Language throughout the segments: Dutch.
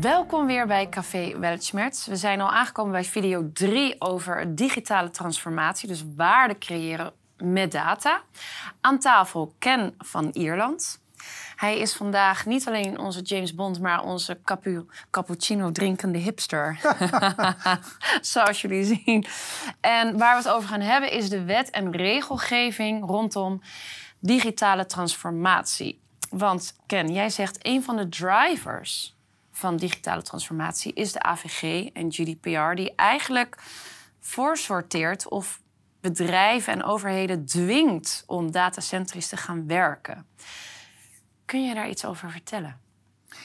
Welkom weer bij Café Weltschmerz. We zijn al aangekomen bij video 3 over digitale transformatie, dus waarde creëren met data. Aan tafel Ken van Ierland. Hij is vandaag niet alleen onze James Bond, maar onze capu cappuccino drinkende hipster. Zoals jullie zien. En waar we het over gaan hebben is de wet en regelgeving rondom digitale transformatie. Want Ken, jij zegt een van de drivers van digitale transformatie is de AVG en GDPR, die eigenlijk voorsorteert of bedrijven en overheden dwingt om datacentrisch te gaan werken. Kun je daar iets over vertellen?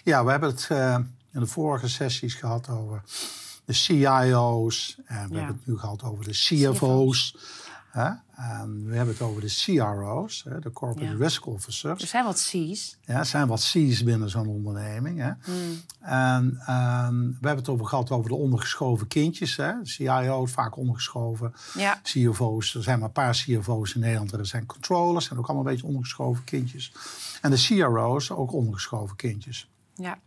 Ja, we hebben het uh, in de vorige sessies gehad over de CIO's en we ja. hebben het nu gehad over de CFO's. En we hebben het over de CRO's, hè, de Corporate ja. Risk Officers. Er zijn wat C's. Ja, er zijn wat C's binnen zo'n onderneming. Hè? Hmm. En um, we hebben het over gehad over de ondergeschoven kindjes. Hè? CIO's vaak ondergeschoven. Ja. CFO's, er zijn maar een paar CFO's in Nederland. Er zijn controllers, zijn ook allemaal een beetje ondergeschoven kindjes. En de CRO's ook ondergeschoven kindjes. Ja.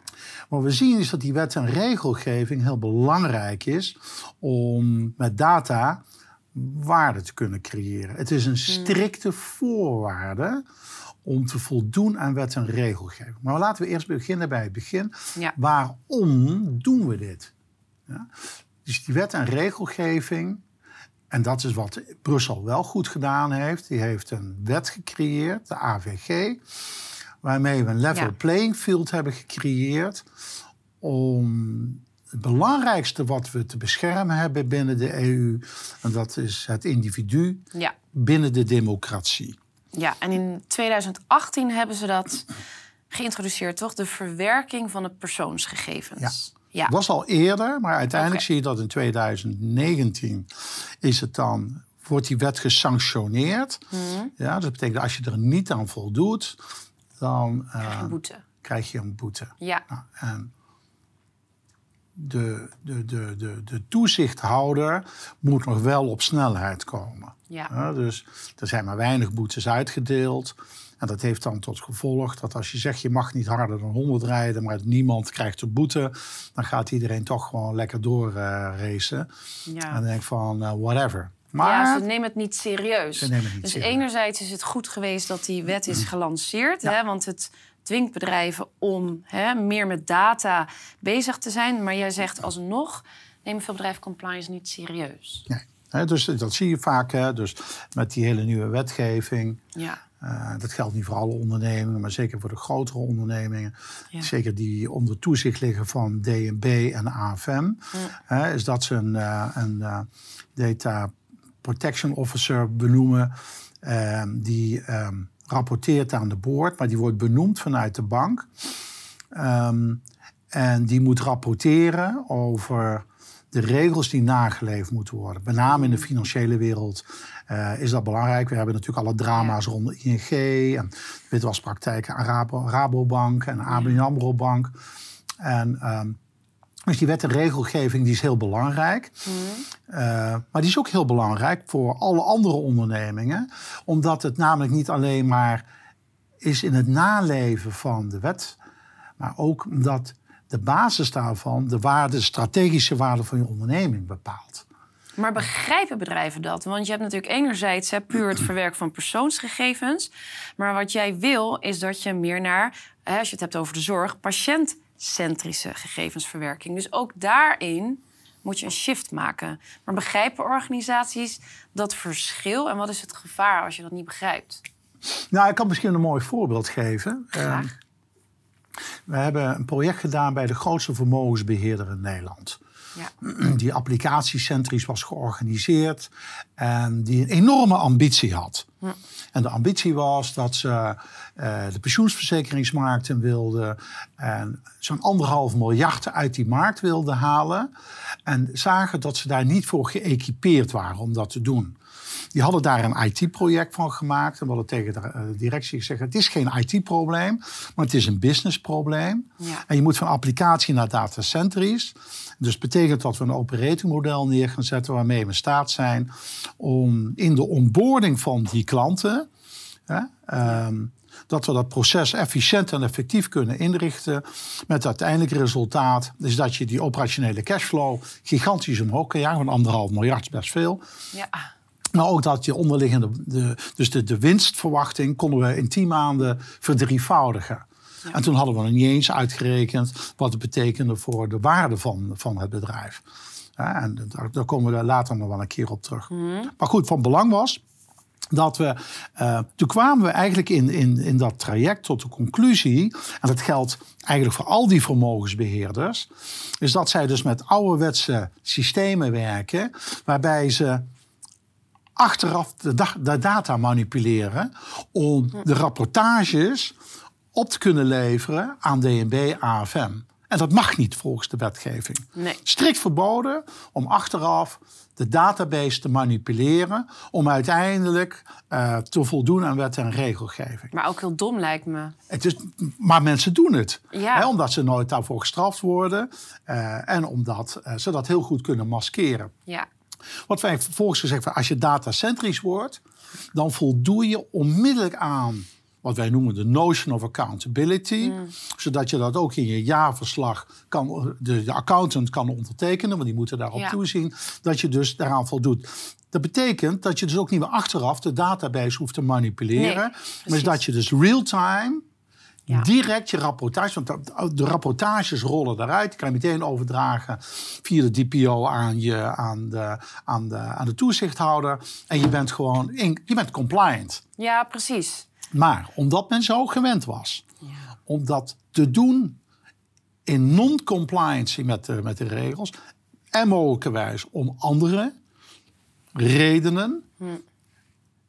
Wat we zien is dat die wet en regelgeving heel belangrijk is om met data waarde te kunnen creëren. Het is een hmm. strikte voorwaarde om te voldoen aan wet en regelgeving. Maar laten we eerst beginnen bij het begin. Waarom doen we dit? Ja? Dus die wet en regelgeving, en dat is wat Brussel wel goed gedaan heeft. Die heeft een wet gecreëerd, de AVG, waarmee we een level playing field hebben gecreëerd om het belangrijkste wat we te beschermen hebben binnen de EU. En dat is het individu ja. binnen de democratie. Ja, en in 2018 hebben ze dat geïntroduceerd, toch? De verwerking van de persoonsgegevens. Ja. Ja. Was al eerder, maar uiteindelijk zie je dat in 2019 is het dan, wordt die wet gesanctioneerd. Mm. Ja, dus dat betekent dat als je er niet aan voldoet, dan krijg je een boete. Krijg je een boete. Ja. Nou, en de, de, de, de, de toezichthouder moet nog wel op snelheid komen. Ja. dus er zijn maar weinig boetes uitgedeeld. En dat heeft dan tot gevolg dat als je zegt je mag niet harder dan 100 rijden, maar niemand krijgt een boete, dan gaat iedereen toch gewoon lekker door uh, racen. Ja. En dan denk ik van uh, whatever. Maar ja, ze nemen het niet serieus. Ze nemen het niet dus serieus. enerzijds is het goed geweest dat die wet is gelanceerd, hè, want het dwingt bedrijven om hè, meer met data bezig te zijn. Maar jij zegt alsnog, nemen veel bedrijven compliance niet serieus. Nee. dus dat zie je vaak. Hè, dus met die hele nieuwe wetgeving. Ja. Uh, dat geldt niet voor alle ondernemingen, maar zeker voor de grotere ondernemingen. Zeker die onder toezicht liggen van DNB en AFM. Ja. is dat ze een, uh, een uh, data protection officer benoemen. die um, rapporteert aan de boord, maar die wordt benoemd vanuit de bank. Um, en die moet rapporteren over de regels die nageleefd moeten worden. Met name in de financiële wereld uh, is dat belangrijk. We hebben natuurlijk alle drama's rond ING en witwaspraktijken aan Rabobank en ABN AMRO Bank. En um, dus die wet en regelgeving die is heel belangrijk. Mm. Uh, maar die is ook heel belangrijk voor alle andere ondernemingen. Omdat het namelijk niet alleen maar is in het naleven van de wet. Maar ook omdat de basis daarvan de waarde, de strategische waarde van je onderneming bepaalt. Maar begrijpen bedrijven dat? Want je hebt natuurlijk enerzijds hè, puur het verwerken van persoonsgegevens. Maar wat jij wil is dat je meer naar, hè, als je het hebt over de zorg, patiënt centrische gegevensverwerking. Dus ook daarin moet je een shift maken. Maar begrijpen organisaties dat verschil en wat is het gevaar als je dat niet begrijpt? Nou, ik kan misschien een mooi voorbeeld geven. Graag. Ehm, we hebben een project gedaan bij de grootste vermogensbeheerder in Nederland. Ja. Die applicatiecentrisch was georganiseerd en die een enorme ambitie had. Ja. En de ambitie was dat ze uh, de pensioensverzekeringsmarkten wilden en zo'n anderhalf miljard uit die markt wilden halen. En zagen dat ze daar niet voor geëquipeerd waren om dat te doen. Die hadden daar een IT-project van gemaakt. En we hadden tegen de eh, directie gezegd: het is geen IT-probleem, maar het is een businessprobleem. Ja. En je moet van applicatie naar datacentrisch. Dus betekent dat we een operating model neer gaan zetten waarmee we in staat zijn om in de onboarding van die klanten Ehm, dat we dat proces efficiënt en effectief kunnen inrichten. Met het uiteindelijke resultaat is dat je die operationele cashflow gigantisch omhoog kan jagen. Van anderhalf miljard is best veel. Ja. Maar ook dat je onderliggende, de, dus de, de winstverwachting konden we in tien maanden verdrievoudigen. En toen hadden we nog niet eens uitgerekend wat het betekende voor de waarde van, van het bedrijf. Ja, en daar, komen we later nog wel een keer op terug. Mhm. Maar goed, van belang was dat we, uh, toen kwamen we eigenlijk in, in, in dat traject tot de conclusie, en dat geldt eigenlijk voor al die vermogensbeheerders, is dat zij dus met ouderwetse systemen werken, waarbij ze achteraf de, de data manipuleren om de rapportages op te kunnen leveren aan DNB AFM. En dat mag niet volgens de wetgeving. Nee. Strikt verboden om achteraf de database te manipuleren om uiteindelijk uh, te voldoen aan wet en regelgeving. Maar ook heel dom lijkt me. Het is, maar mensen doen het. Ja. Hè, omdat ze nooit daarvoor gestraft worden uh, en omdat uh, ze dat heel goed kunnen maskeren. Ja. Wat wij vervolgens gezegd hebben, als je datacentrisch wordt, dan voldoe je onmiddellijk aan wat wij noemen de notion of accountability. Mm. Zodat je dat ook in je jaarverslag kan, de, de accountant kan ondertekenen, want die moeten daarop toezien. Dat je dus daaraan voldoet. Dat betekent dat je dus ook niet meer achteraf de database hoeft te manipuleren. maar dat je dus real-time Direct je rapportage, want de rapportages rollen eruit. Die kan je meteen overdragen via de DPO aan, je, aan, de, aan, de, aan de toezichthouder. En je bent gewoon in, je bent compliant. Ja, precies. Maar omdat men zo gewend was ja. om dat te doen in non-compliancy met de, met de regels en mogelijkerwijs om andere redenen, hm.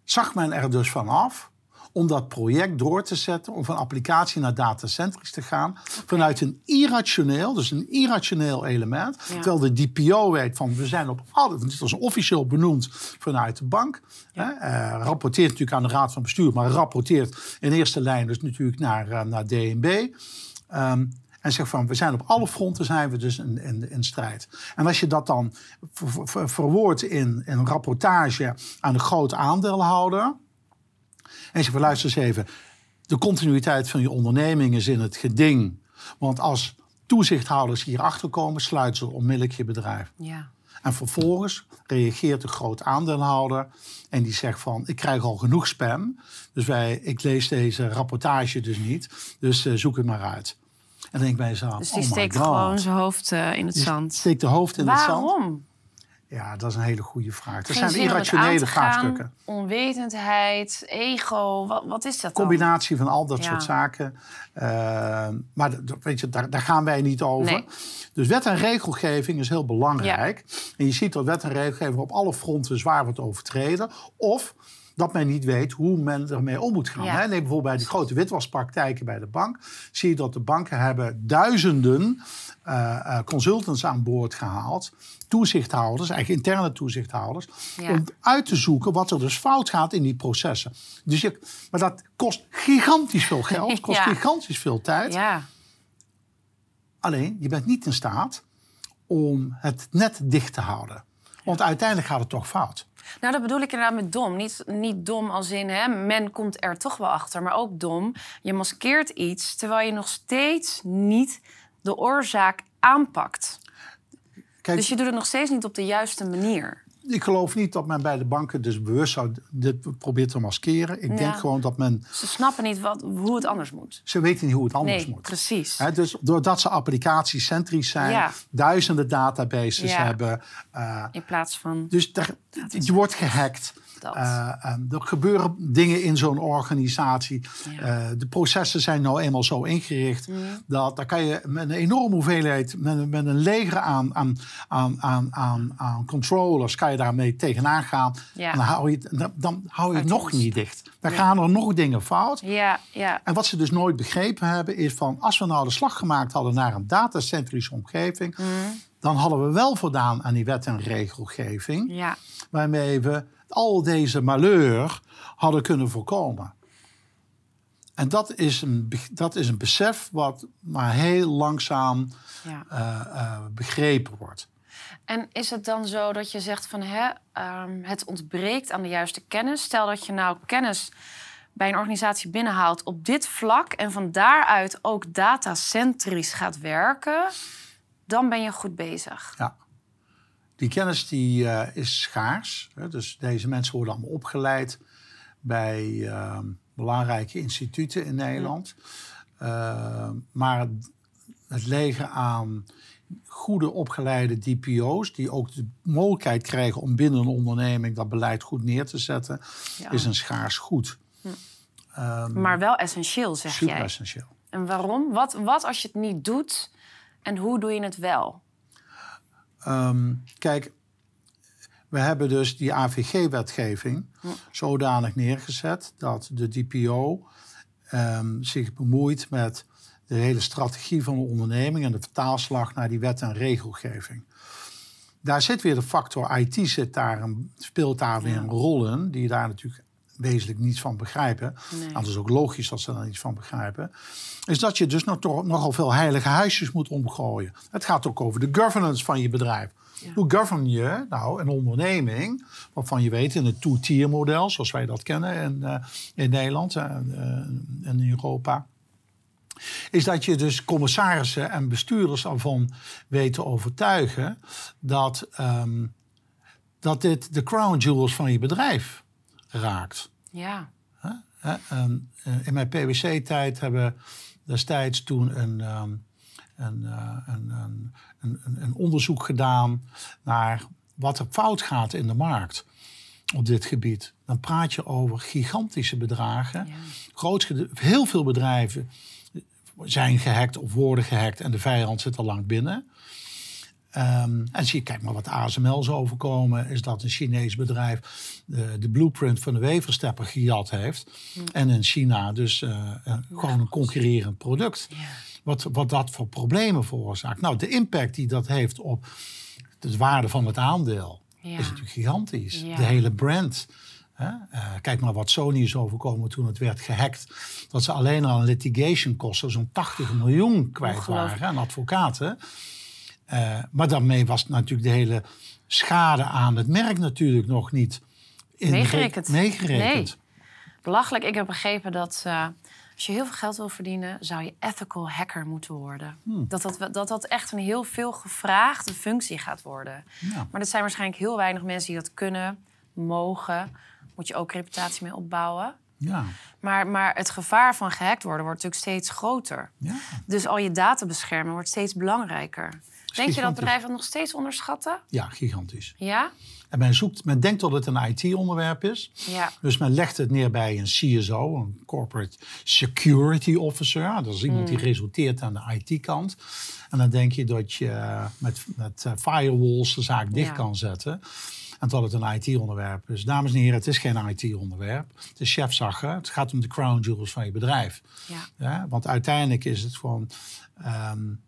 zag men er dus vanaf om dat project door te zetten, om van applicatie naar datacentrisch te gaan, vanuit een irrationeel, dus een irrationeel element. Terwijl de DPO weet van we zijn op alle, dit is officieel benoemd vanuit de bank. Hè, uh, rapporteert natuurlijk aan de raad van bestuur, maar rapporteert in eerste lijn dus natuurlijk naar, uh, naar DNB. Ehm, en zegt van, we zijn op alle fronten zijn we dus in, in, in strijd. En als je dat dan verwoordt in, in een rapportage aan de grote aandeelhouder en ze luister eens even, de continuïteit van je onderneming is in het geding. Want als toezichthouders hierachter komen, sluiten ze onmiddellijk je bedrijf. Ja. En vervolgens reageert de groot aandeelhouder en die zegt van, ik krijg al genoeg spam, dus wij, ik lees deze rapportage dus niet, dus uh, zoek het maar uit. En dan denk ik bij jezelf, Dus die oh steekt gewoon zijn hoofd uh, in het die zand. steekt de hoofd in Waarom? het zand. Waarom? Ja, dat is een hele goede vraag. Dat zijn irrationele vraagstukken. Onwetendheid, ego, wat, wat is dat dan? Combinatie van al dat soort zaken. Uh, maar weet je, daar, daar, gaan wij niet over. Dus wet en regelgeving is heel belangrijk. En je ziet dat wet en regelgeving op alle fronten zwaar wordt overtreden. Of dat men niet weet hoe men ermee om moet gaan. Ja. Neem bijvoorbeeld bij die grote witwaspraktijken bij de bank. Zie je dat de banken hebben duizenden uh, consultants aan boord gehaald. Toezichthouders, eigenlijk interne toezichthouders. Om uit te zoeken wat er dus fout gaat in die processen. Dus je, maar dat kost gigantisch veel geld, kost gigantisch veel tijd. Ja. Alleen, je bent niet in staat om het net dicht te houden. Want uiteindelijk gaat het toch fout. Nou, dat bedoel ik inderdaad met dom. Niet, niet dom als in, hè, men komt er toch wel achter. Maar ook dom, je maskeert iets... terwijl je nog steeds niet de oorzaak aanpakt. Kijk, dus je doet het nog steeds niet op de juiste manier. Ik geloof niet dat men bij de banken dus bewust zou dit probeert te maskeren. Ik denk gewoon dat men. Ze snappen niet wat, hoe het anders moet. Ze weten niet hoe het anders nee, moet. Precies. dus doordat ze applicaties centrisch zijn, duizenden databases hebben. Uh, In plaats van. Dus je wordt gehackt. Uh, er gebeuren dingen in zo'n organisatie. Uh, de processen zijn nou eenmaal zo ingericht dat daar kan je met een enorme hoeveelheid, met, met een leger aan, aan, aan, aan, aan, aan controllers, kan je daarmee tegenaan gaan. En dan hou je, dan, hou je het nog niet dicht. Dan gaan er nog dingen fout. Ja, ja. En wat ze dus nooit begrepen hebben, is van als we nou de slag gemaakt hadden naar een datacentrische omgeving, dan hadden we wel voldaan aan die wet en regelgeving. Ja. Waarmee we al deze malheur hadden kunnen voorkomen. En dat is een, dat is een besef wat maar heel langzaam ja. uh, uh, begrepen wordt. En is het dan zo dat je zegt van hè, um, het ontbreekt aan de juiste kennis? Stel dat je nou kennis bij een organisatie binnenhaalt op dit vlak en van daaruit ook datacentrisch gaat werken, dan ben je goed bezig. Ja. Die kennis die, uh, is schaars. Hè? Dus deze mensen worden allemaal opgeleid bij uh, belangrijke instituten in Nederland. Uh, maar het, het legen aan goede opgeleide DPO's, die ook de mogelijkheid krijgen om binnen een onderneming dat beleid goed neer te zetten, is een schaars goed. Hm. Um, maar wel essentieel, zeg super jij. essentieel. En waarom? Wat, wat als je het niet doet en hoe doe je het wel? Um, kijk, we hebben dus die AVG-wetgeving hm. zodanig neergezet dat de DPO um, zich bemoeit met de hele strategie van de onderneming en de vertaalslag naar die wet en regelgeving. Daar zit weer de factor IT, zit daar een, speelt daar weer een rol in, die daar natuurlijk wezenlijk niets van begrijpen. Nee. Dat is ook logisch dat ze daar niets van begrijpen. Is dat je dus nog, toch, nogal veel heilige huisjes moet omgooien. Het gaat ook over de governance van je bedrijf. Hoe govern je nou een onderneming waarvan je weet in het two-tier model, zoals wij dat kennen in, uh, in Nederland en uh, in Europa is dat je dus commissarissen en bestuurders ervan weet te overtuigen dat, um, dat dit de crown jewels van je bedrijf raakt. Ja. Um, in mijn PwC-tijd hebben we destijds toen een, um, een, uh, een, een, een, onderzoek gedaan naar wat er fout gaat in de markt op dit gebied. Dan praat je over gigantische bedragen. Ja. heel veel bedrijven zijn gehackt of worden gehackt en de vijand zit al lang binnen. Um, en zie, kijk maar wat ASML is overkomen, is dat een Chinees bedrijf de, de blueprint van de weverstepper gejat heeft. En in China dus uh, gewoon een concurrerend product. Wat, wat dat voor problemen veroorzaakt. Nou, de impact die dat heeft op de waarde van het aandeel is natuurlijk gigantisch. De hele brand uh, kijk maar wat Sony is overkomen toen het werd gehackt. Dat ze alleen al een litigation kosten zo'n 80 miljoen kwijt waren aan advocaten. Uh, maar daarmee was natuurlijk de hele schade aan het merk natuurlijk nog niet in meegerekend. meegerekend. Nee. Belachelijk. Ik heb begrepen dat uh, als je heel veel geld wil verdienen, zou je ethical hacker moeten worden. Hmm. Dat, dat, dat dat echt een heel veel gevraagde functie gaat worden. Ja. Maar er zijn waarschijnlijk heel weinig mensen die dat kunnen, mogen moet je ook reputatie mee opbouwen. Ja. Maar, maar het gevaar van gehackt worden wordt natuurlijk steeds groter. Ja. Dus al je data beschermen wordt steeds belangrijker. Denk je dat bedrijven nog steeds onderschatten? Ja, gigantisch. Ja? En men, zoekt, men denkt dat het een IT-onderwerp is. Ja. Dus men legt het neer bij een CSO, een Corporate Security Officer. Dat is iemand die hmm. resulteert aan de IT-kant. En dan denk je dat je met, met eh, firewalls de zaak dicht kan zetten. En dat het een IT-onderwerp is. Dames en heren, het is geen IT-onderwerp. Het is chefzagger. Het gaat om de crown jewels van je bedrijf. Ja. ja want uiteindelijk is het gewoon... Um,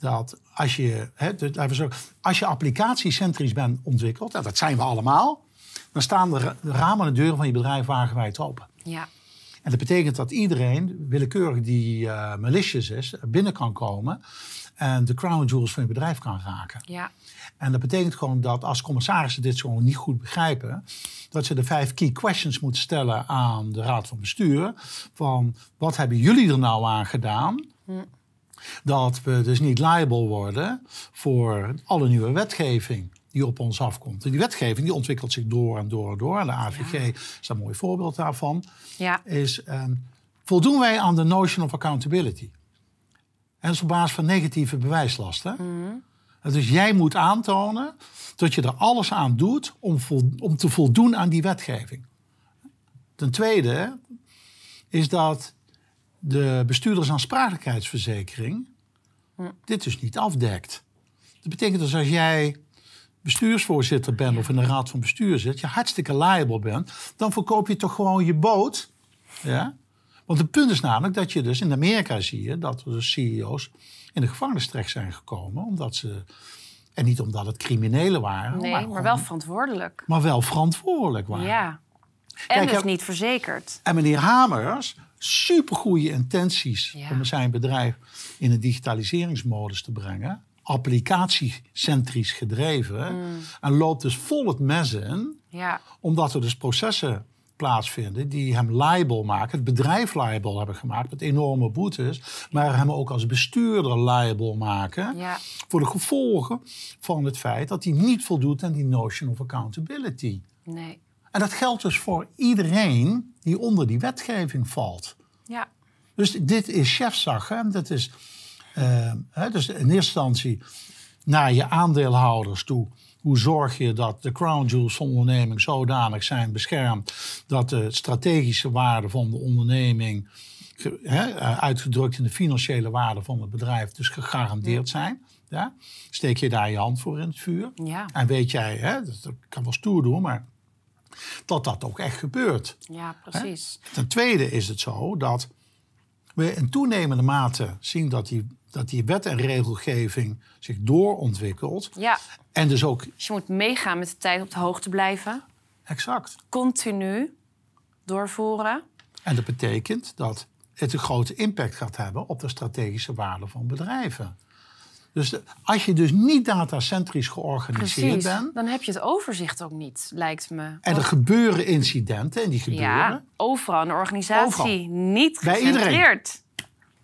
dat als je, hè, zo, als je applicatiecentrisch bent ontwikkeld, en dat zijn we allemaal, dan staan de, ramen en de deuren van je bedrijf wagenwijd open. Ja. En dat betekent dat iedereen, willekeurig die uh, malicious is, binnen kan komen en de crown jewels van je bedrijf kan raken. Ja. En dat betekent gewoon dat als commissarissen dit gewoon niet goed begrijpen, dat ze de vijf key questions moeten stellen aan de raad van bestuur. Van wat hebben jullie er nou aan gedaan? Hm. Dat we dus niet liable worden voor alle nieuwe wetgeving die op ons afkomt. En die wetgeving die ontwikkelt zich door en door en door. En de AVG is een mooi voorbeeld daarvan. Ja. Is, um, voldoen wij aan de notion of accountability? En dat is op basis van negatieve bewijslasten. Dus jij moet aantonen dat je er alles aan doet om, om te voldoen aan die wetgeving. Ten tweede is dat de bestuurdersaansprakelijkheidsverzekering dit dus niet afdekt. Dat betekent dus als jij bestuursvoorzitter bent of in de raad van bestuur zit, je hartstikke liable bent, dan verkoop je toch gewoon je boot. Ja? Want het punt is namelijk dat je dus in Amerika zie je dat er dus CEO's in de gevangenis terecht zijn gekomen. Omdat ze. En niet omdat het criminelen waren. Nee, maar, maar wel verantwoordelijk. Maar wel verantwoordelijk waren. Ja. En dus niet verzekerd. En meneer Hamers, supergoeie intenties om zijn bedrijf in een digitaliseringsmodus te brengen. Applicatiecentrisch gedreven. Mm. En loopt dus vol het mes in. Ja. Omdat er dus processen plaatsvinden die hem liable maken, het bedrijf liable hebben gemaakt met enorme boetes, maar hem ook als bestuurder liable maken ja. voor de gevolgen van het feit dat hij niet voldoet aan die notion of accountability. Nee. En dat geldt dus voor iedereen die onder die wetgeving valt. Ja. Dus dit is chefzag. Hè? Dat is, uh, hè, dus in eerste instantie naar je aandeelhouders toe hoe zorg je dat de crown jewels van de onderneming zodanig zijn beschermd dat de strategische waarde van de onderneming, uitgedrukt in de financiële waarde van het bedrijf, dus gegarandeerd zijn? Ja? Steek je daar je hand voor in het vuur? Ja. En weet jij, hè, dat kan wel stoer doen, maar dat dat ook echt gebeurt. Ja, precies. Ten tweede is het zo dat we in toenemende mate zien dat die, dat die wet en regelgeving zich doorontwikkelt. Ja. En dus ook. Dus je moet meegaan met de tijd op de hoogte blijven. Exact. Continu doorvoeren. En dat betekent dat het een grote impact gaat hebben op de strategische waarde van bedrijven. Dus als je dus niet datacentrisch georganiseerd Precies, bent... dan heb je het overzicht ook niet, lijkt me. En er gebeuren incidenten en die gebeuren... Ja, overal in de organisatie. Overal. Niet Bij iedereen.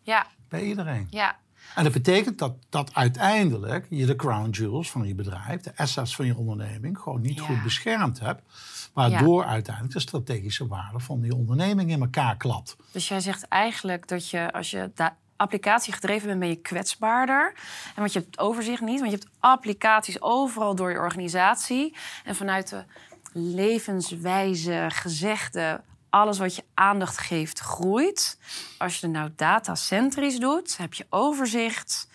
Ja. Bij iedereen. Ja. En dat betekent dat, dat uiteindelijk je de crown jewels van je bedrijf, de assets van je onderneming, gewoon niet goed beschermd hebt. Waardoor uiteindelijk de strategische waarde van die onderneming in elkaar klapt. Dus jij zegt eigenlijk dat je, als je applicatie gedreven bent, ben je kwetsbaarder. En want je hebt overzicht niet, want je hebt applicaties overal door je organisatie. En vanuit de levenswijze, gezegde, alles wat je aandacht geeft, groeit. Als je het nou datacentrisch doet, heb je overzicht.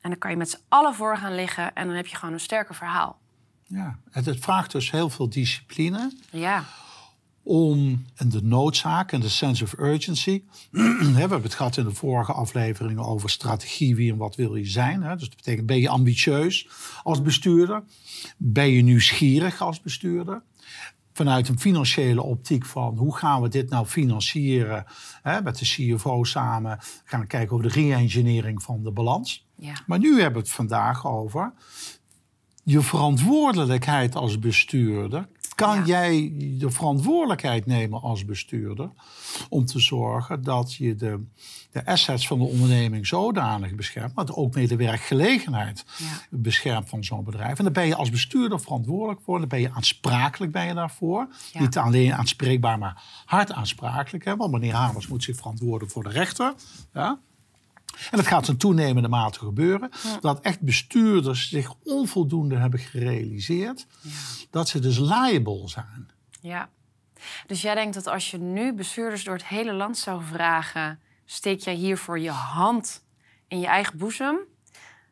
En dan kan je met z'n allen voor gaan liggen en dan heb je gewoon een sterker verhaal. Ja, het, het vraagt dus heel veel discipline. Ja om en de noodzaak en de sense of urgency. we hebben het gehad in de vorige afleveringen over strategie, wie en wat wil je zijn. Dus dat betekent, ben je ambitieus als bestuurder? Ben je nieuwsgierig als bestuurder? Vanuit een financiële optiek van hoe gaan we dit nou financieren hè, met de CFO samen. Gaan we kijken over de re-engineering van de balans. Ja. Maar nu hebben we het vandaag over je verantwoordelijkheid als bestuurder kan jij de verantwoordelijkheid nemen als bestuurder om te zorgen dat je de, de assets van de onderneming zodanig beschermt, maar ook mee de werkgelegenheid beschermt van zo'n bedrijf. En dan ben je als bestuurder verantwoordelijk voor, dan ben je aansprakelijk ben je daarvoor. Niet alleen aanspreekbaar, maar hard aansprakelijk. Hè? Want meneer Hamers moet zich verantwoorden voor de rechter. Ja? En dat gaat in toenemende mate gebeuren. Dat echt bestuurders zich onvoldoende hebben gerealiseerd dat ze dus liable zijn. Ja. Dus jij denkt dat als je nu bestuurders door het hele land zou vragen: steek jij hiervoor je hand in je eigen boezem?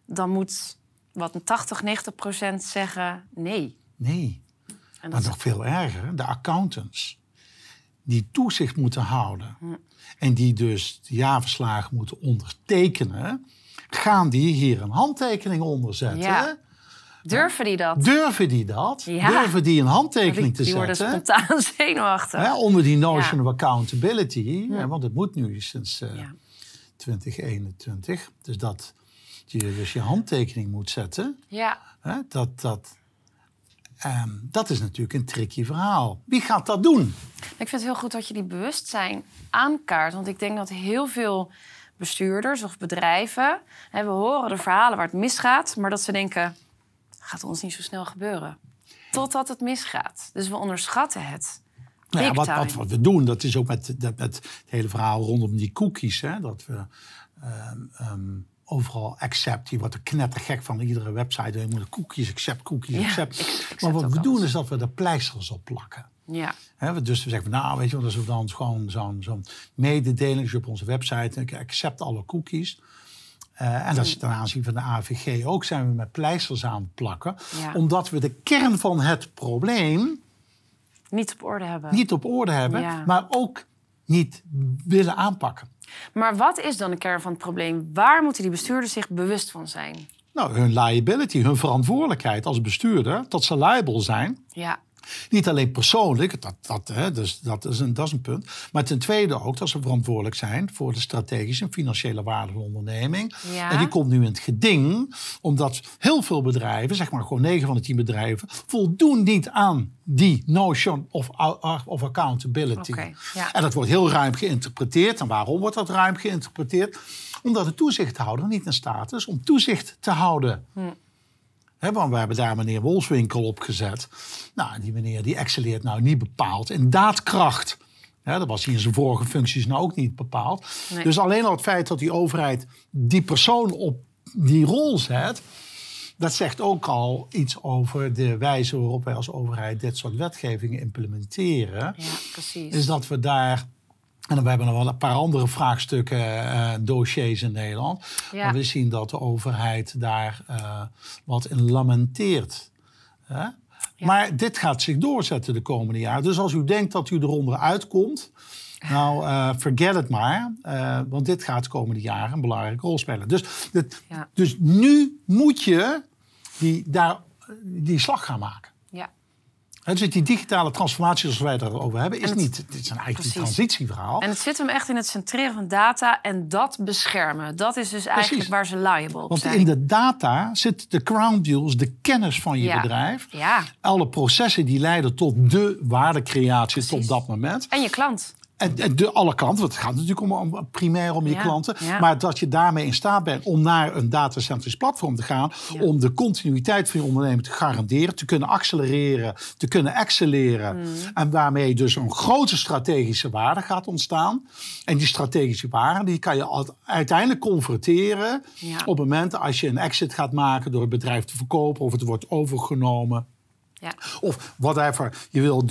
Dan moet wat een 80, 90 procent zeggen nee. Nee. En maar nog veel erger, de accountants die toezicht moeten houden. En die dus de jaarverslagen moeten ondertekenen, gaan die hier een handtekening onder zetten. Ja. Durven die dat? Durven die dat? Ja. Durven die een handtekening te zetten? Die worden spontaan zenuwachtig. Ja, onder die notion of accountability. want het moet nu sinds uh, 2021. Dus dat je dus je handtekening moet zetten. Ja. dat, dat, Ehm, dat is natuurlijk een tricky verhaal. Wie gaat dat doen? Ik vind het heel goed dat je die bewustzijn aankaart. Want ik denk dat heel veel bestuurders of bedrijven... Hè, we horen de verhalen waar het misgaat... maar dat ze denken, gaat ons niet zo snel gebeuren. Totdat het misgaat. Dus we onderschatten het. Nou ja, wat, wat, wat, we doen, dat is ook met, met, het hele verhaal rondom die cookies. Hè, dat we... Um, overal accept. Je wordt er knettergek van iedere website. Je moet cookies, accept, cookies, accept. maar wat we doen is dat we er pleisters op plakken. Ja. He, dus we zeggen, nou weet je, dat is dan gewoon zo'n zo'n mededeling op onze website. Ik accept alle cookies. Uh, en dat is ten aanzien van de AVG ook zijn we met pleisters aan het plakken. Omdat we de kern van het probleem... Niet op orde hebben. Niet op orde hebben, maar ook niet willen aanpakken. Maar wat is dan de kern van het probleem? Waar moeten die bestuurders zich bewust van zijn? Nou, hun liability, hun verantwoordelijkheid als bestuurder, dat ze liable zijn. Ja. Niet alleen persoonlijk, dat, dat, hè, dus dat, is een, dat is een punt. Maar ten tweede ook dat ze verantwoordelijk zijn voor de strategische en financiële waarde van de onderneming. En die komt nu in het geding, omdat heel veel bedrijven, zeg maar gewoon negen van de tien bedrijven, voldoen niet aan die notion of, of accountability. ja. En dat wordt heel ruim geïnterpreteerd. En waarom wordt dat ruim geïnterpreteerd? Omdat de toezichthouder niet in staat is om toezicht te houden. Hm want we hebben daar meneer Wolfswinkel op gezet. Nou, die meneer die excelleert nou niet bepaald in daadkracht. dat was hij in zijn vorige functies nou ook niet bepaald. Dus alleen al het feit dat die overheid die persoon op die rol zet... dat zegt ook al iets over de wijze waarop wij als overheid... dit soort wetgevingen implementeren. Ja, precies. Is dat we daar en we hebben nog wel een paar andere vraagstukken, uh, dossiers in Nederland. Maar we zien dat de overheid daar uh, wat in lamenteert. Ja. Maar dit gaat zich doorzetten de komende jaren. Dus als u denkt dat u eronder uitkomt, nou, uh, forget het maar. want dit gaat de komende jaren een belangrijke rol spelen. Dus, dit, dus nu moet je die, daar, die slag gaan maken. Dus die digitale transformatie zoals wij het erover hebben, is niet. Dit is een een transitieverhaal. En het zit hem echt in het centreren van data en dat beschermen. Dat is dus eigenlijk waar ze liable op Want zijn. in de data zit de crown jewels, de kennis van je bedrijf. Ja. Alle processen die leiden tot de waardecreatie tot dat moment. En je klant. En, de, alle klanten, want het gaat natuurlijk om, om primair om je klanten. Maar dat je daarmee in staat bent om naar een datacentrisch platform te gaan. Om de continuïteit van je onderneming te garanderen. Te kunnen accelereren, te kunnen excelleren. Mm. En waarmee dus een grote strategische waarde gaat ontstaan. En die strategische waarde die kan je uiteindelijk converteren. Op het moment als je een exit gaat maken door het bedrijf te verkopen. Of het wordt overgenomen. Ja. Of whatever, je wil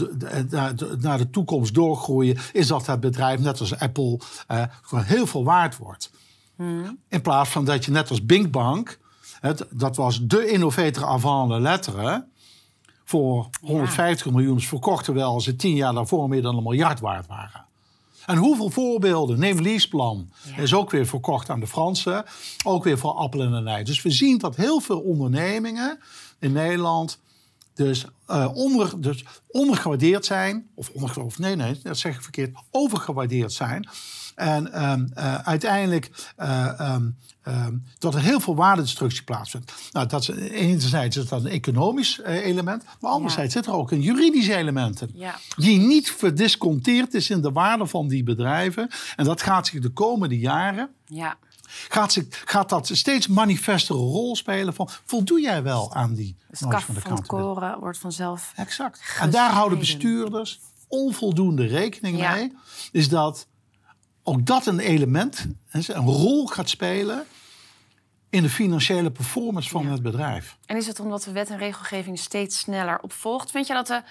naar de toekomst doorgroeien, is dat het bedrijf, net als Apple, eh, gewoon heel veel waard wordt. Hmm. In plaats van dat je net als Bing Bank, het, dat was de innovator avant la lettre, voor 150 miljoen verkocht, terwijl ze tien jaar daarvoor meer dan een miljard waard waren. En hoeveel voorbeelden? Neem Leaseplan. Is ook weer verkocht aan de Fransen. Ook weer voor appel en ei. Dus we zien dat heel veel ondernemingen in Nederland dus, uh, onder, dus ondergewaardeerd zijn, of, onder, of nee, nee, dat zeg ik verkeerd, overgewaardeerd zijn. En um, uh, uiteindelijk uh, um, um, dat er heel veel waardedestructie plaatsvindt. Nou, dat is, enerzijds is dat een economisch element, maar anderzijds ja. zit er ook een juridisch element in. Ja. Die niet verdisconteerd is in de waarde van die bedrijven. En dat gaat zich de komende jaren ja gaat, ze, gaat dat steeds manifestere rol spelen van voldoe jij wel aan die dus van de van koren wordt vanzelf Exact. En daar houden bestuurders onvoldoende rekening mee. Is dat ook dat een element, een rol gaat spelen in de financiële performance van het bedrijf. En is het omdat de wet en regelgeving steeds sneller opvolgt? Vind je dat, de,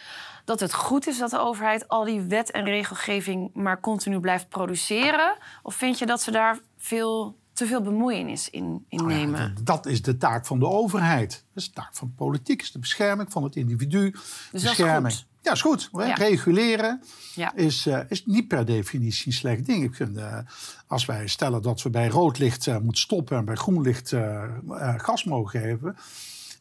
dat het goed is dat de overheid al die wet en regelgeving maar continu blijft produceren? Of vind je dat ze daar veel te veel bemoeienis in, in nou nemen. dat is de taak van de overheid. Dat is de taak van de politiek, is de bescherming van het individu. Dus bescherming. Dat is goed. Ja, is goed. Reguleren ja. is, uh, is niet per definitie een slecht ding. Ik vind, uh, als wij stellen dat we bij rood licht uh, moeten stoppen en bij groen licht gas mogen geven.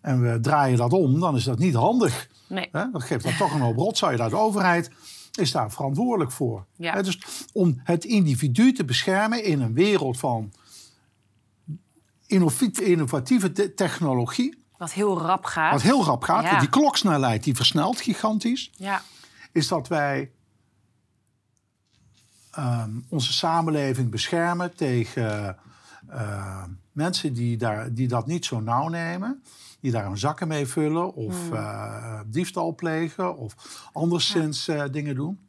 En we draaien dat om, dan is dat niet handig. Nee. Dat geeft dan toch een hoop rotzooi. De overheid is daar verantwoordelijk voor. Ja. Dus om het individu te beschermen in een wereld van innovatieve technologie. Wat heel rap gaat. Wat heel rap gaat. Die kloksnelheid die versnelt gigantisch. Ja. Is dat wij ehm, onze samenleving beschermen tegen uh, mensen die, daar, die dat niet zo nauw nemen. Die daar hun zakken mee vullen of uh, diefstal plegen of anderszins ja. uh, dingen doen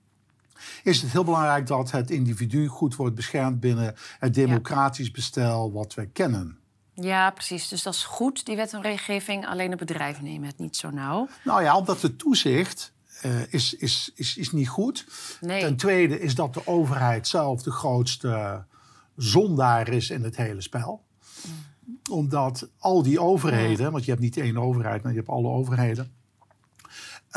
is het heel belangrijk dat het individu goed wordt beschermd binnen het democratisch bestel wat we kennen. Ja, precies. Dus dat is goed, die wet en regelgeving. Alleen de bedrijven nemen het niet zo nauw. Nou ja, omdat de toezicht uh, is, is, is, is niet goed. Nee. Ten tweede is dat de overheid zelf de grootste zondaar is in het hele spel. Mm. Omdat al die overheden, want je hebt niet één overheid, maar je hebt alle overheden.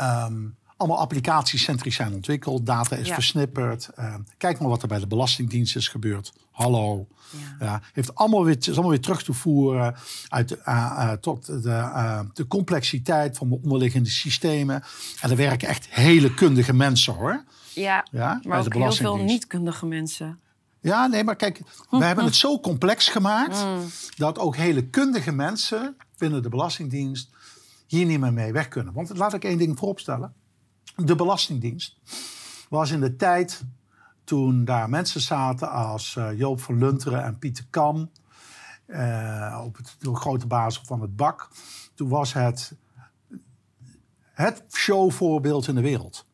Um, allemaal applicatiecentrisch zijn ontwikkeld. Data is versnipperd. Uh, kijk maar wat er bij de Belastingdienst is gebeurd. Hallo. Ja. heeft allemaal weer, is allemaal weer terug te voeren uit, uh, tot de, de, complexiteit van de onderliggende systemen. En er werken echt hele kundige mensen hoor. Ja, ja maar ook heel veel niet-kundige mensen. Ja, nee, maar kijk, we hebben het zo complex gemaakt mm. dat ook hele kundige mensen binnen de Belastingdienst hier niet meer mee weg kunnen. Want laat ik één ding vooropstellen. De Belastingdienst was in de tijd toen daar mensen zaten als uh, Joop van Lunteren en Pieter Kam, uh, op het, de grote basis van het BAK, toen was het het showvoorbeeld in de wereld.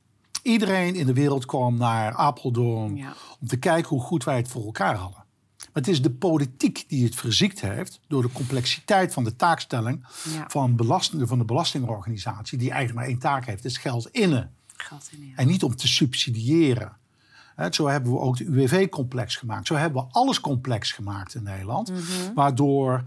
Iedereen in de wereld kwam naar Apeldoorn om te kijken hoe goed wij het voor elkaar hadden. Maar het is de politiek die het verziekt heeft door de complexiteit van de taakstelling van, belastingen, van de belastingorganisatie, die eigenlijk maar één taak heeft, is geld innen. Geld innen En niet om te subsidiëren. zo hebben we ook de UWV complex gemaakt. Zo hebben we alles complex gemaakt in Nederland. Mhm. Waardoor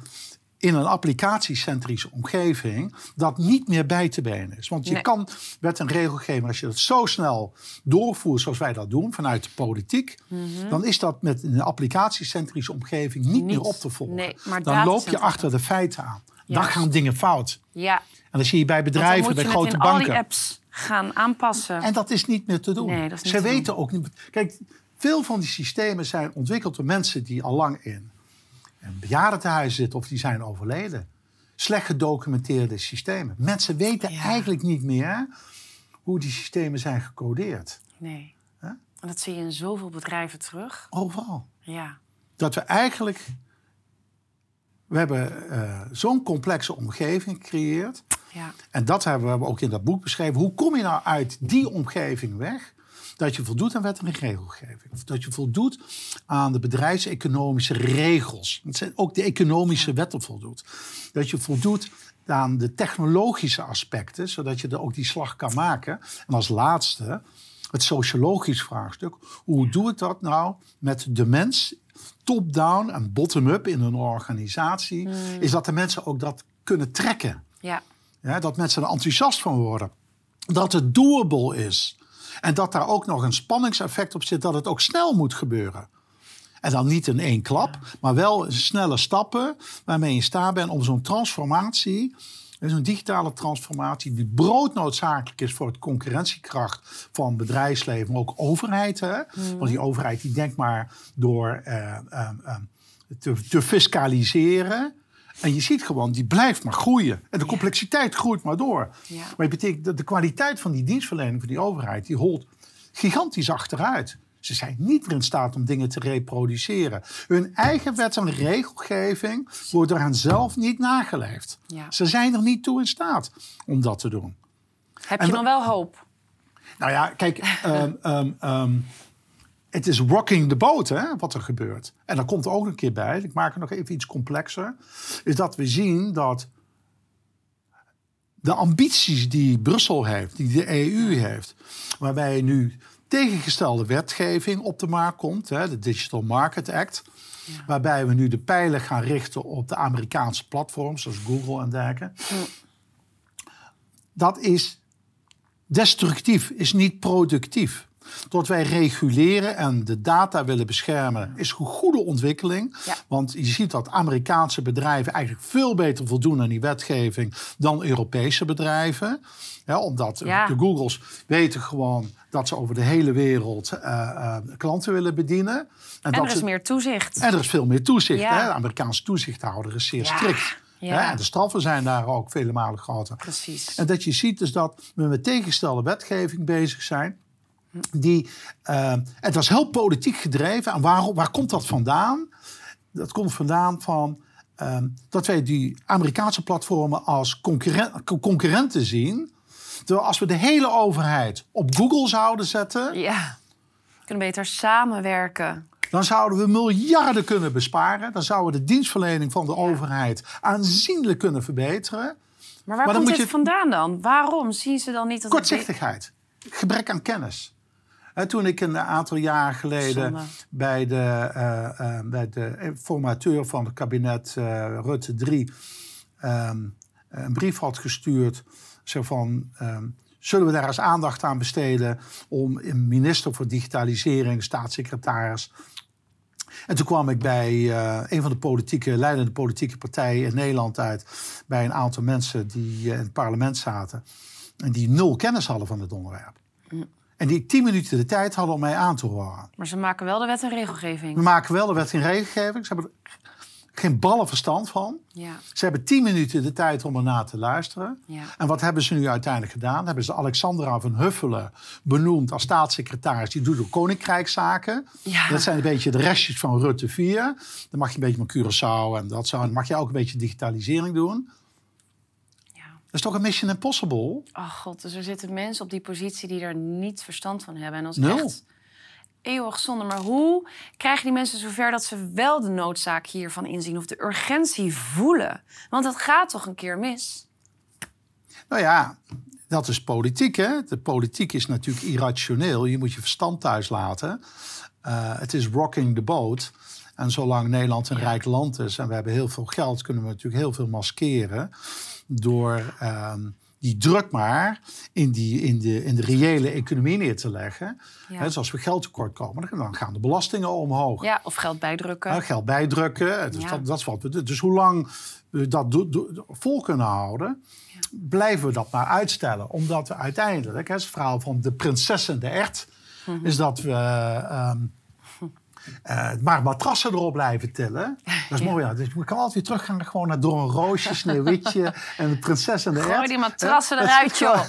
in een applicatiecentrische omgeving dat niet meer bij te benen is. Want je kan met een regelgeving, als je dat zo snel doorvoert zoals wij dat doen vanuit de politiek, mhm. dan is dat met een applicatiecentrische omgeving niet, meer op te volgen. Nee, dan loop je achter de feiten aan. Dan gaan dingen fout. Ja. En dan zie je bij bedrijven, bij grote banken. Al die apps gaan aanpassen. En dat is niet meer te doen. Nee, dat is niet Ze weten ook niet. Kijk, veel van die systemen zijn ontwikkeld door mensen die al lang in een bejaardentehuis zitten of die zijn overleden. Slecht gedocumenteerde systemen. Mensen weten eigenlijk niet meer hoe die systemen zijn gecodeerd. Nee. En dat zie je in zoveel bedrijven terug. Overal. Ja. Dat we eigenlijk. We hebben uh, zo'n complexe omgeving gecreëerd. Ja. En dat hebben we ook in dat boek beschreven. Hoe kom je nou uit die omgeving weg? Dat je voldoet aan wet en regelgeving. Of dat je voldoet aan de bedrijfseconomische regels. Dat zijn ook de economische wetten voldoet. Dat je voldoet aan de technologische aspecten, zodat je er ook die slag kan maken. En als laatste, het sociologisch vraagstuk. Hoe doe ik dat nou met de mens, top-down en bottom-up in een organisatie? Hmm. Is dat de mensen ook dat kunnen trekken. Ja. Ja, dat mensen er enthousiast van worden. Dat het doable is. En dat daar ook nog een spanningseffect op zit dat het ook snel moet gebeuren. En dan niet in één klap, maar wel snelle stappen waarmee je in staat bent om zo'n transformatie, zo'n digitale transformatie, die broodnoodzakelijk is voor het concurrentiekracht van bedrijfsleven, maar ook overheid. Hè? Mm. Want die overheid die denkt maar door eh, eh, eh, te, te fiscaliseren en je ziet gewoon, die blijft maar groeien. En de complexiteit groeit maar door. Ja. Maar het betekent dat de kwaliteit van die dienstverlening van die overheid, die holt gigantisch achteruit. Ze zijn niet meer in staat om dingen te reproduceren. Hun eigen wet en regelgeving wordt door hen zelf niet nageleefd. Ja. Ze zijn er niet toe in staat om dat te doen. Heb je dan wel hoop? Nou ja, kijk, um, het is rocking the boat, hè, wat er gebeurt. En dan komt er ook een keer bij, ik maak het nog even iets complexer, is dat we zien dat de ambities die Brussel heeft, die de EU heeft, waarbij nu tegengestelde wetgeving op de markt komt, hè, de Digital Market Act, waarbij we nu de pijlen gaan richten op de Amerikaanse platforms, zoals Google en dergelijke. Dat is destructief, is niet productief. Dat wij reguleren en de data willen beschermen, is een goede ontwikkeling. Want je ziet dat Amerikaanse bedrijven eigenlijk veel beter voldoen aan die wetgeving dan Europese bedrijven. Ja, omdat de Googles weten gewoon dat ze over de hele wereld uh, uh, klanten willen bedienen. En, er is meer toezicht. En er is veel meer toezicht. Hè? De Amerikaanse toezichthouder is zeer strikt. Ja. En de straffen zijn daar ook vele malen groter. Precies. En dat je ziet dus dat we met tegengestelde wetgeving bezig zijn. Die, uh, het was heel politiek gedreven. En waar, waar komt dat vandaan? Dat komt vandaan van uh, dat wij die Amerikaanse platformen als concurrenten zien. Terwijl als we de hele overheid op Google zouden zetten. Ja, we kunnen beter samenwerken. Dan zouden we miljarden kunnen besparen. Dan zouden we de dienstverlening van de overheid aanzienlijk kunnen verbeteren. Maar waar komt dit je... vandaan dan? Waarom zien ze dan niet dat... Kortzichtigheid. Gebrek aan kennis toen ik een aantal jaar geleden bij de, uh, uh, bij de formateur van het kabinet uh, Rutte 3 um, een brief had gestuurd. Zo van, um, zullen we daar eens aandacht aan besteden om een minister voor digitalisering, staatssecretaris. En toen kwam ik bij uh, een van de politieke, leidende politieke partijen in Nederland uit. Bij een aantal mensen die uh, in het parlement zaten. En die nul kennis hadden van het onderwerp. Mm. En die tien minuten de tijd hadden om mij aan te horen. Maar ze maken wel de wet en regelgeving. We maken wel de wet en regelgeving. Ze hebben geen ballen verstand van. Ja. Ze hebben tien minuten de tijd om ernaar te luisteren. Ja. En wat hebben ze nu uiteindelijk gedaan? Hebben ze Alexandra van Huffelen benoemd als staatssecretaris. Die doet de koninkrijkszaken. Ja. Dat zijn een beetje de restjes van Rutte 4. Dan mag je een beetje met Curaçao en dat zo. Dan mag je ook een beetje digitalisering doen. Dat is toch een mission impossible? Oh god, dus er zitten mensen op die positie die er niet verstand van hebben. En als Nul. echt eeuwig zonde. Maar hoe krijgen die mensen zover dat ze wel de noodzaak hiervan inzien of de urgentie voelen? Want het gaat toch een keer mis? Nou ja, dat is politiek. Hè? De politiek is natuurlijk irrationeel. Je moet je verstand thuis laten. Uh, het is rocking the boat. En zolang Nederland een rijk land is en we hebben heel veel geld, kunnen we natuurlijk heel veel maskeren door ehm, die druk maar in, die, in, de, in de reële economie neer te leggen. Ja. dus als we geld tekort komen, dan gaan de belastingen omhoog. Ja, of geld bijdrukken. geld bijdrukken, dus dat, dat is wat we doen. Dus hoe lang we dat vol kunnen houden, blijven we dat maar uitstellen. Omdat we uiteindelijk, hè, het verhaal van de prinses en de ert, mhm. is dat we... Ehm, uh, maar matrassen erop blijven tillen. Dat is mooi. Ja. Dus je kan altijd weer teruggaan gewoon naar Door een Roosje, Sneeuwwitje en de prinses en de Gooi die matrassen eruit, joh.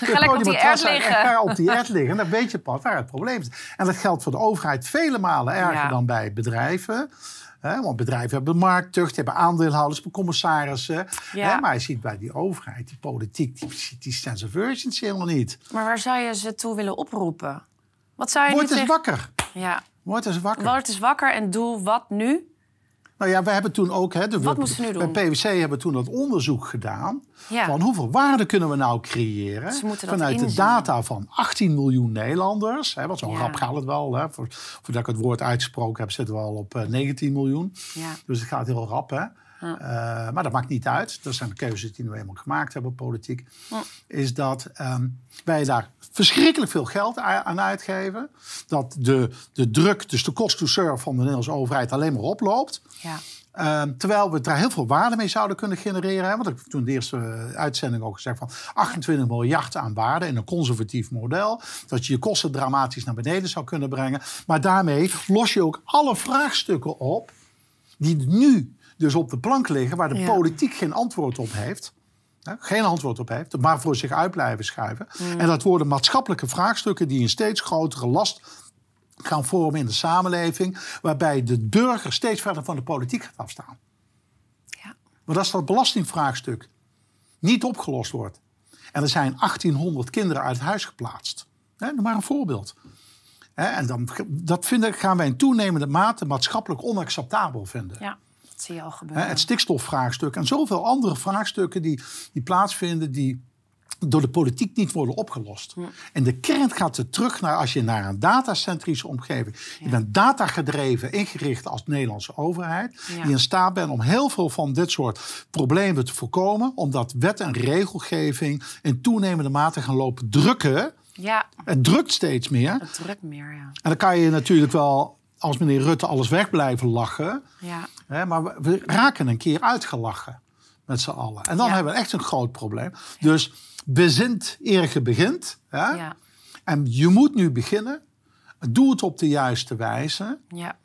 Ga lekker op die ert liggen. Ga op die ert liggen. En dan weet je pas waar het probleem is. En dat geldt voor de overheid vele malen erger dan bij bedrijven. want bedrijven hebben markttucht, hebben aandeelhouders, hebben commissarissen. maar je ziet bij die overheid, die politiek, die, die sense of urgency helemaal niet. Maar waar zou je ze toe willen oproepen? Wat zou je Word eens wakker. Ja. Word eens wakker. Word eens wakker en doe wat nu? Nou ja, we hebben toen ook... Hè, de, Wat moesten nu doen? Bij PwC hebben we toen dat onderzoek gedaan. Van hoeveel waarde kunnen we nou creëren... vanuit de data van 18 miljoen Nederlanders. Hè, want zo ja. rap gaat het wel. Hè, voor, voordat ik het woord uitgesproken heb, zitten we al op 19 eh, miljoen. Ja. Dus het gaat heel rap, hè. Uh, maar dat maakt niet uit. Dat zijn de keuzes die we eenmaal gemaakt hebben, politiek. Is dat um, wij daar verschrikkelijk veel geld aan uitgeven. Dat de, de druk, dus de cost to serve van de Nederlandse overheid alleen maar oploopt. Ja. Uh, terwijl we daar heel veel waarde mee zouden kunnen genereren. Hè? Want ik heb toen de eerste uitzending ook gezegd van 28 miljard aan waarde in een conservatief model. Dat je je kosten dramatisch naar beneden zou kunnen brengen. Maar daarmee los je ook alle vraagstukken op die nu dus op de plank liggen, waar de politiek geen antwoord op heeft. Geen antwoord op heeft, maar voor zich uit blijven schuiven. Mm. En dat worden maatschappelijke vraagstukken die een steeds grotere last gaan vormen in de samenleving, waarbij de burger steeds verder van de politiek gaat afstaan. Ja. Maar dat is dat belastingvraagstuk niet opgelost wordt. En er zijn 1800 kinderen uit huis geplaatst. Hè, maar een voorbeeld. En dan, dat vinden, gaan wij in toenemende mate maatschappelijk onacceptabel vinden. Ja zie je al gebeuren. Het stikstofvraagstuk en zoveel andere vraagstukken die, die plaatsvinden, die door de politiek niet worden opgelost. En de kern gaat er terug naar als je naar een datacentrische omgeving. Je bent datagedreven, ingericht als Nederlandse overheid. Die in staat bent om heel veel van dit soort problemen te voorkomen. Omdat wet en regelgeving in toenemende mate gaan lopen drukken. Ja. Het drukt steeds meer. Het drukt meer, ja. En dan kan je natuurlijk wel als meneer Rutte alles weg blijven lachen. Ja. Hè, maar we, raken een keer uitgelachen met z'n allen. En dan hebben we echt een groot probleem. Dus bezint eer je begint. Hè? Ja. En je moet nu beginnen. Doe het op de juiste wijze. Ja.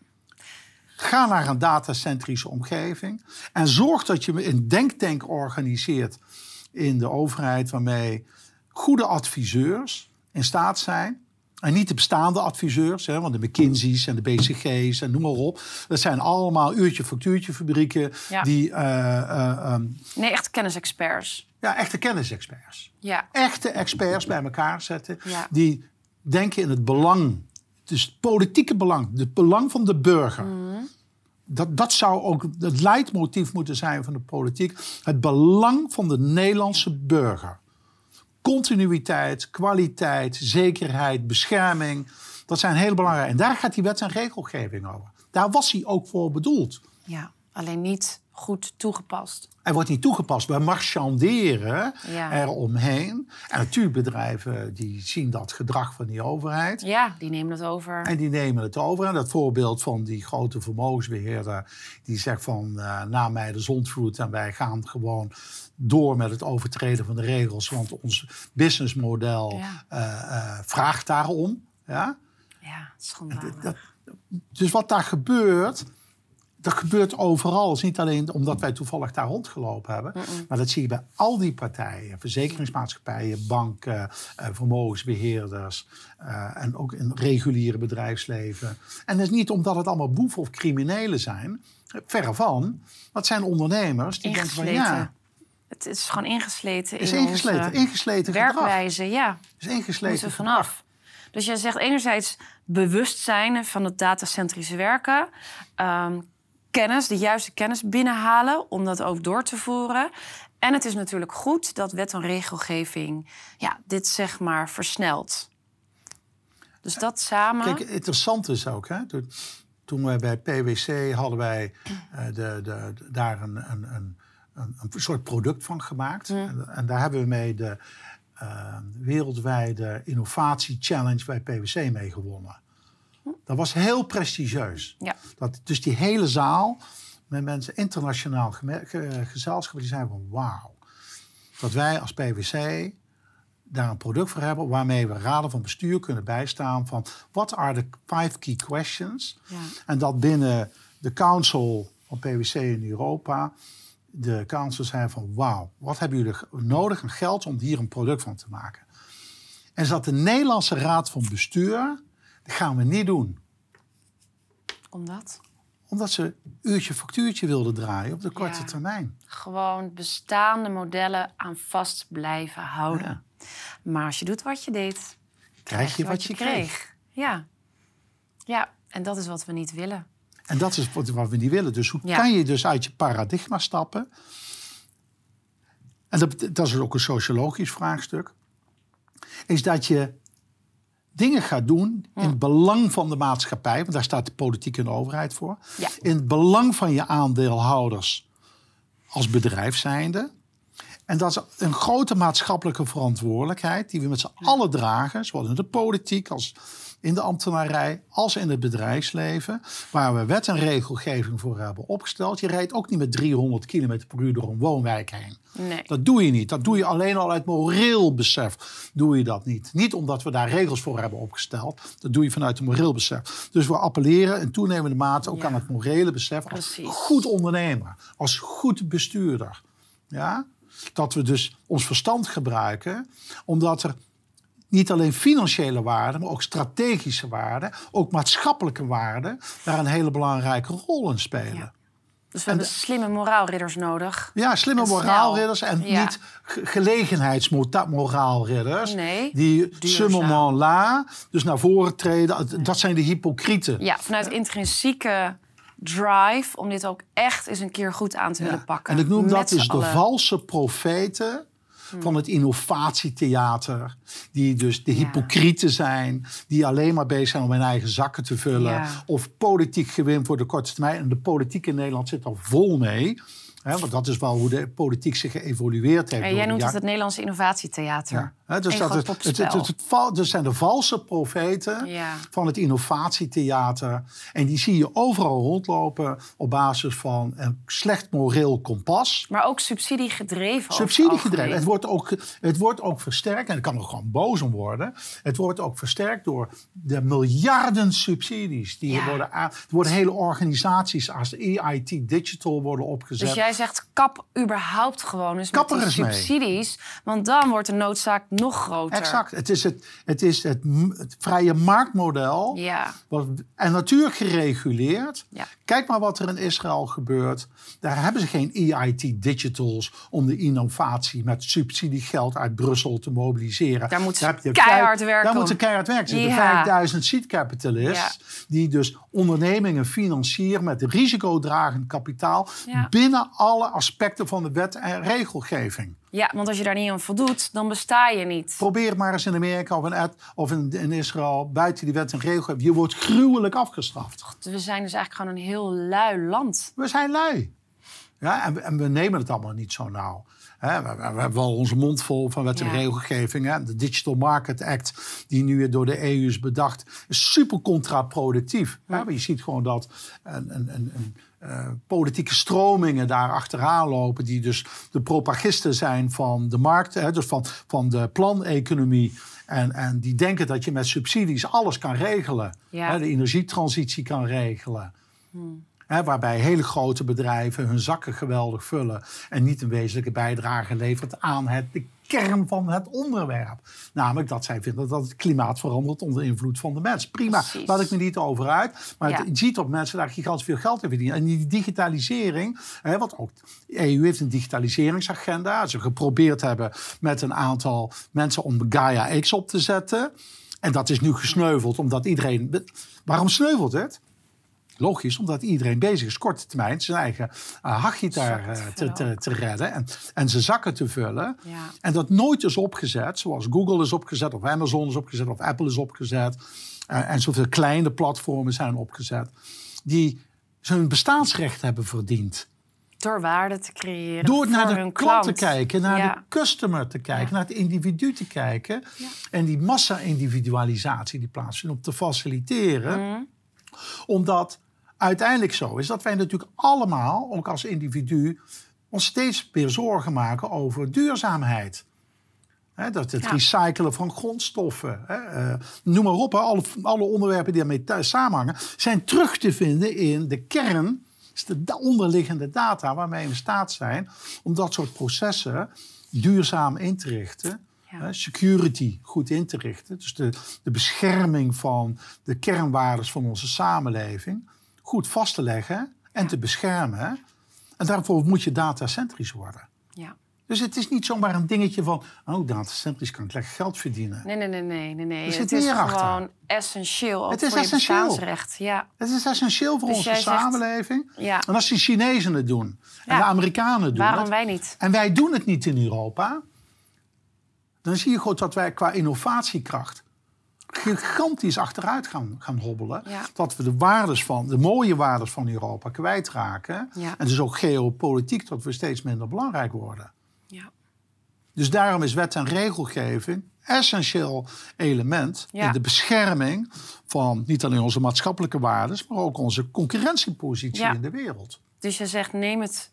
Ga naar een datacentrische omgeving. En zorg dat je een denktank organiseert in de overheid... waarmee goede adviseurs in staat zijn en niet de bestaande adviseurs, hè, want de McKinsey's en de BCG's en noem maar op. Dat zijn allemaal uurtje-factuurtje fabrieken die... Uh, nee, echte kennisexperts. Ja, echte kennisexperts. Ja. Echte experts bij elkaar zetten. Die denken in het belang, dus het politieke belang, het belang van de burger. Mhm. Dat, dat zou ook het leidmotief moeten zijn van de politiek. Het belang van de Nederlandse burger continuïteit, kwaliteit, zekerheid, bescherming. Dat zijn heel belangrijke. En daar gaat die wet en regelgeving over. Daar was hij ook voor bedoeld. Ja. Alleen niet goed toegepast. Hij wordt niet toegepast. We marchanderen ja. eromheen. En natuurlijk bedrijven die zien dat gedrag van die overheid. Ja, die nemen het over. En die nemen het over. En dat voorbeeld van die grote vermogensbeheerder... die zegt van, uh, na mij de zondvloed... en wij gaan gewoon door met het overtreden van de regels... want ons businessmodel ja. uh, vraagt daarom. Ja, ja schandalig. Dus wat daar gebeurt dat gebeurt overal. Het is niet alleen omdat wij toevallig daar rondgelopen hebben. Maar dat zie je bij al die partijen. Verzekeringsmaatschappijen, banken, eh, vermogensbeheerders. Eh, en ook in het reguliere bedrijfsleven. En dat is niet omdat het allemaal boeven of criminelen zijn. Verre van. Dat zijn ondernemers die denken van ja... Het is gewoon ingesleten is in ingesleten, ingesleten werkwijze. Ja, is ingesleten. vanaf. Dus je zegt enerzijds bewustzijn van het datacentrische werken. Ehm, kennis, de juiste kennis binnenhalen om dat ook door te voeren. En het is natuurlijk goed dat wet en regelgeving ja, dit zeg maar versnelt. Dus dat samen. Kijk, interessant is ook, hè? Toen we bij PwC hadden wij uh, de, de, daar een, een, een, een, soort product van gemaakt. En, en, daar hebben we mee de uh, wereldwijde innovatie challenge bij PwC mee gewonnen. Dat was heel prestigieus. Ja. Dat, dus die hele zaal met mensen internationaal gezelschap die zeiden van wauw. Dat wij als PwC daar een product voor hebben waarmee we raden van bestuur kunnen bijstaan van what are the five key questions. Ja. En dat binnen de council van PwC in Europa de council zei van wauw, wat hebben jullie nodig aan geld om hier een product van te maken. En zat de Nederlandse Raad van Bestuur dat gaan we niet doen. Omdat? Omdat ze uurtje factuurtje wilden draaien op de korte termijn. Gewoon bestaande modellen aan vast blijven houden. Maar als je doet wat je deed, krijg je wat, je kreeg. Ja. ja, en dat is wat we niet willen. En dat is wat, we niet willen. Dus hoe kan je dus uit je paradigma stappen? En dat, dat is ook een sociologisch vraagstuk. Is dat je dingen gaat doen in het belang van de maatschappij, want daar staat de politiek en de overheid voor. In het belang van je aandeelhouders als bedrijf zijnde. En dat is een grote maatschappelijke verantwoordelijkheid die we met z'n allen dragen, zowel in de politiek als in de ambtenarij als in het bedrijfsleven, waar we wet en regelgeving voor hebben opgesteld. Je rijdt ook niet met 300 km per uur door een woonwijk heen. Nee. Dat doe je niet. Dat doe je alleen al uit moreel besef. Doe je dat niet. Niet omdat we daar regels voor hebben opgesteld. Dat doe je vanuit een moreel besef. Dus we appelleren in toenemende mate ook aan het morele besef als goed ondernemer, als goed bestuurder. Ja? Dat we dus ons verstand gebruiken, omdat er niet alleen financiële waarden, maar ook strategische waarden, ook maatschappelijke waarden, daar een hele belangrijke rol in spelen. Dus we hebben slimme moraalridders nodig. Ja, slimme moraalridders en niet gelegenheidsmoraalridders. Nee, die summerman la, dus naar voren treden. Dat zijn de hypocrieten. Ja, vanuit intrinsieke drive om dit ook echt eens een keer goed aan te willen pakken. En ik noem dat dus de valse profeten van het innovatietheater. Die dus de hypocrieten zijn, die alleen maar bezig zijn om hun eigen zakken te vullen. Of politiek gewin voor de korte termijn. En de politiek in Nederland zit al vol mee want dat is wel hoe de politiek zich geëvolueerd heeft. En jij noemt het het Nederlandse innovatietheater. Ja. Dus dat het, het, het, het, zijn de valse profeten van het innovatietheater. En die zie je overal rondlopen op basis van een slecht moreel kompas. Maar ook subsidiegedreven. Subsidiegedreven. Het wordt, ook, het wordt ook versterkt, en ik kan er gewoon boos om worden. Het wordt ook versterkt door de miljarden subsidies die worden aan. Er worden hele organisaties als de EIT Digital worden opgezet. Dus jij zegt kap überhaupt gewoon eens met die subsidies. Want dan wordt de noodzaak nog groter. Exact. Het is het, het, is het, het vrije marktmodel. Ja. Wat, en natuurlijk gereguleerd. Ja. Kijk maar wat er in Israël gebeurt. Daar hebben ze geen EIT digitals om de innovatie met subsidiegeld uit Brussel te mobiliseren. Daar moeten ze keihard werken. Daar moeten keihard werken. Er 5000 seed capitalists die dus ondernemingen financieren met risicodragend kapitaal binnen alle aspecten van de wet en regelgeving. Ja, want als je daar niet aan voldoet, dan besta je niet. Probeer maar eens in Amerika of in, of in, in Israël buiten die wet en regelgeving. Je wordt gruwelijk afgestraft. we zijn dus eigenlijk gewoon een heel lui land. We zijn lui. Ja, en, en we nemen het allemaal niet zo nauw. we, hebben wel onze mond vol van wet en regelgeving. Hè. De Digital Market Act, die nu door de EU is bedacht, is super contraproductief. Ja. je ziet gewoon dat een, een, een, uh, politieke stromingen daar achteraan lopen, die dus de propagisten zijn van de markt, hè, dus van, van de planeconomie. En, en die denken dat je met subsidies alles kan regelen. Hè, de energietransitie kan regelen. Hmm waarbij hele grote bedrijven hun zakken geweldig vullen en niet een wezenlijke bijdrage levert aan het, de kern van het onderwerp. Namelijk dat zij vinden dat het klimaat verandert onder invloed van de mens. Prima, laat ik me niet over uit. Maar je ziet dat mensen daar gigantisch veel geld in verdienen. En die digitalisering, hè, wat ook de EU heeft een digitaliseringsagenda. Ze geprobeerd hebben met een aantal mensen om Gaia X op te zetten. En dat is nu gesneuveld omdat iedereen. Waarom sneuvelt het? Logisch, omdat iedereen bezig is korte termijn zijn eigen uh, hachgitaar uh, te, te, te, redden en, en zijn zakken te vullen. Ja. En dat nooit is opgezet, zoals Google is opgezet, of Amazon is opgezet, of Apple is opgezet. Uh, en zoveel kleine platformen zijn opgezet, die hun bestaansrecht hebben verdiend. Door waarde te creëren. Door naar de klant, klant te kijken, naar de customer te kijken, naar het individu te kijken. En die massa-individualisatie die plaatsvindt, om te faciliteren. Mm. Omdat uiteindelijk zo is dat wij natuurlijk allemaal, ook als individu, ons steeds meer zorgen maken over duurzaamheid. dat het recyclen van grondstoffen. uh, noem maar op, alle, alle, onderwerpen die daarmee samenhangen, zijn terug te vinden in de kern, is de onderliggende data waarmee we in staat zijn om dat soort processen duurzaam in te richten. security goed in te richten. Dus de, de bescherming van de kernwaarden van onze samenleving goed vast te leggen en te beschermen. En daarvoor moet je datacentrisch worden. Ja. Dus het is niet zomaar een dingetje van, oh, datacentrisch kan ik lekker geld verdienen. Nee, nee, nee, nee, nee. nee. Het is gewoon essentieel. Ook het is voor essentieel. Ja. Het is essentieel voor dus onze samenleving. ja. En als die Chinezen het doen en de Amerikanen doen Waarom wij niet? En wij doen het niet in Europa. Dan zie je goed dat wij qua innovatiekracht gigantisch achteruit gaan, gaan hobbelen. Dat we de waardes van, de mooie waardes van Europa kwijtraken. Ja. En dus ook geopolitiek dat we steeds minder belangrijk worden. Ja. Dus daarom is wet en regelgeving essentieel element in de bescherming van niet alleen onze maatschappelijke waarden, maar ook onze concurrentiepositie in de wereld. Dus je zegt neem het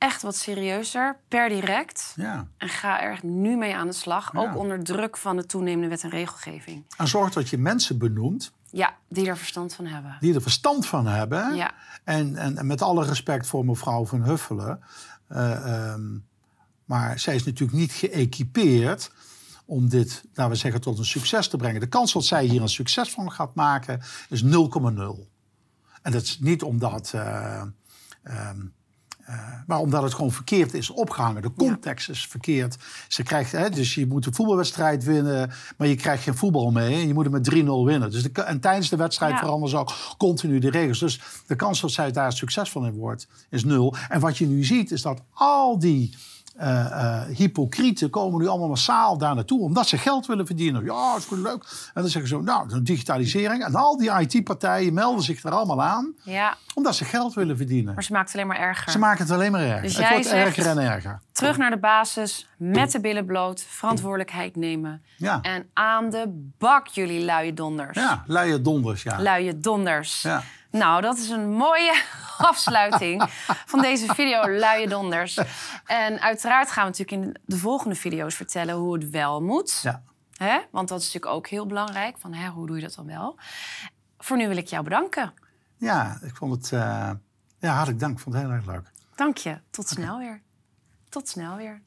echt wat serieuzer, per direct. Ja. En ga er nu mee aan de slag. Ook onder druk van de toenemende wet en regelgeving. En zorg dat je mensen benoemt. Ja, die er verstand van hebben. Die er verstand van hebben. Ja. En, en, met alle respect voor mevrouw Van Huffelen. Uh, maar zij is natuurlijk niet geëquipeerd om dit, laten we zeggen, tot een succes te brengen. De kans dat zij hier een succes van gaat maken is 0,0. En dat is niet omdat. Uh, uh, maar omdat het gewoon verkeerd is opgehangen. De context is verkeerd. Ze krijgt, hè, dus je moet een voetbalwedstrijd winnen, maar je krijgt geen voetbal mee. En je moet het met 3-0 winnen. Dus de, en tijdens de wedstrijd veranderen ze ook continu de regels. Dus de kans dat zij daar succesvol in wordt, is nul. En wat je nu ziet, is dat al die uh, hypocrieten komen nu allemaal massaal daar naartoe omdat ze geld willen verdienen. Ja, is goed leuk. En dan zeggen ze, nou, digitalisering. En al die IT-partijen melden zich er allemaal aan. Ja. Omdat ze geld willen verdienen. Maar ze maken het alleen maar erger. Ze maken het alleen maar erger. Dus het wordt erger en erger. Terug naar de basis, met de billen bloot, verantwoordelijkheid nemen. Ja. En aan de bak, jullie luie donders. Ja, luie donders, ja. Luie donders. Ja. Nou, dat is een mooie afsluiting van deze video Luie Donders. En uiteraard gaan we natuurlijk in de volgende video's vertellen hoe het wel moet. Ja. Hè? Want dat is natuurlijk ook heel belangrijk. Van, hè, hoe doe je dat dan wel? Voor nu wil ik jou bedanken. Ja, ik vond het... Uh, ja, hartelijk dank. Ik vond het heel erg leuk. Dank je. Tot snel weer. Tot snel weer.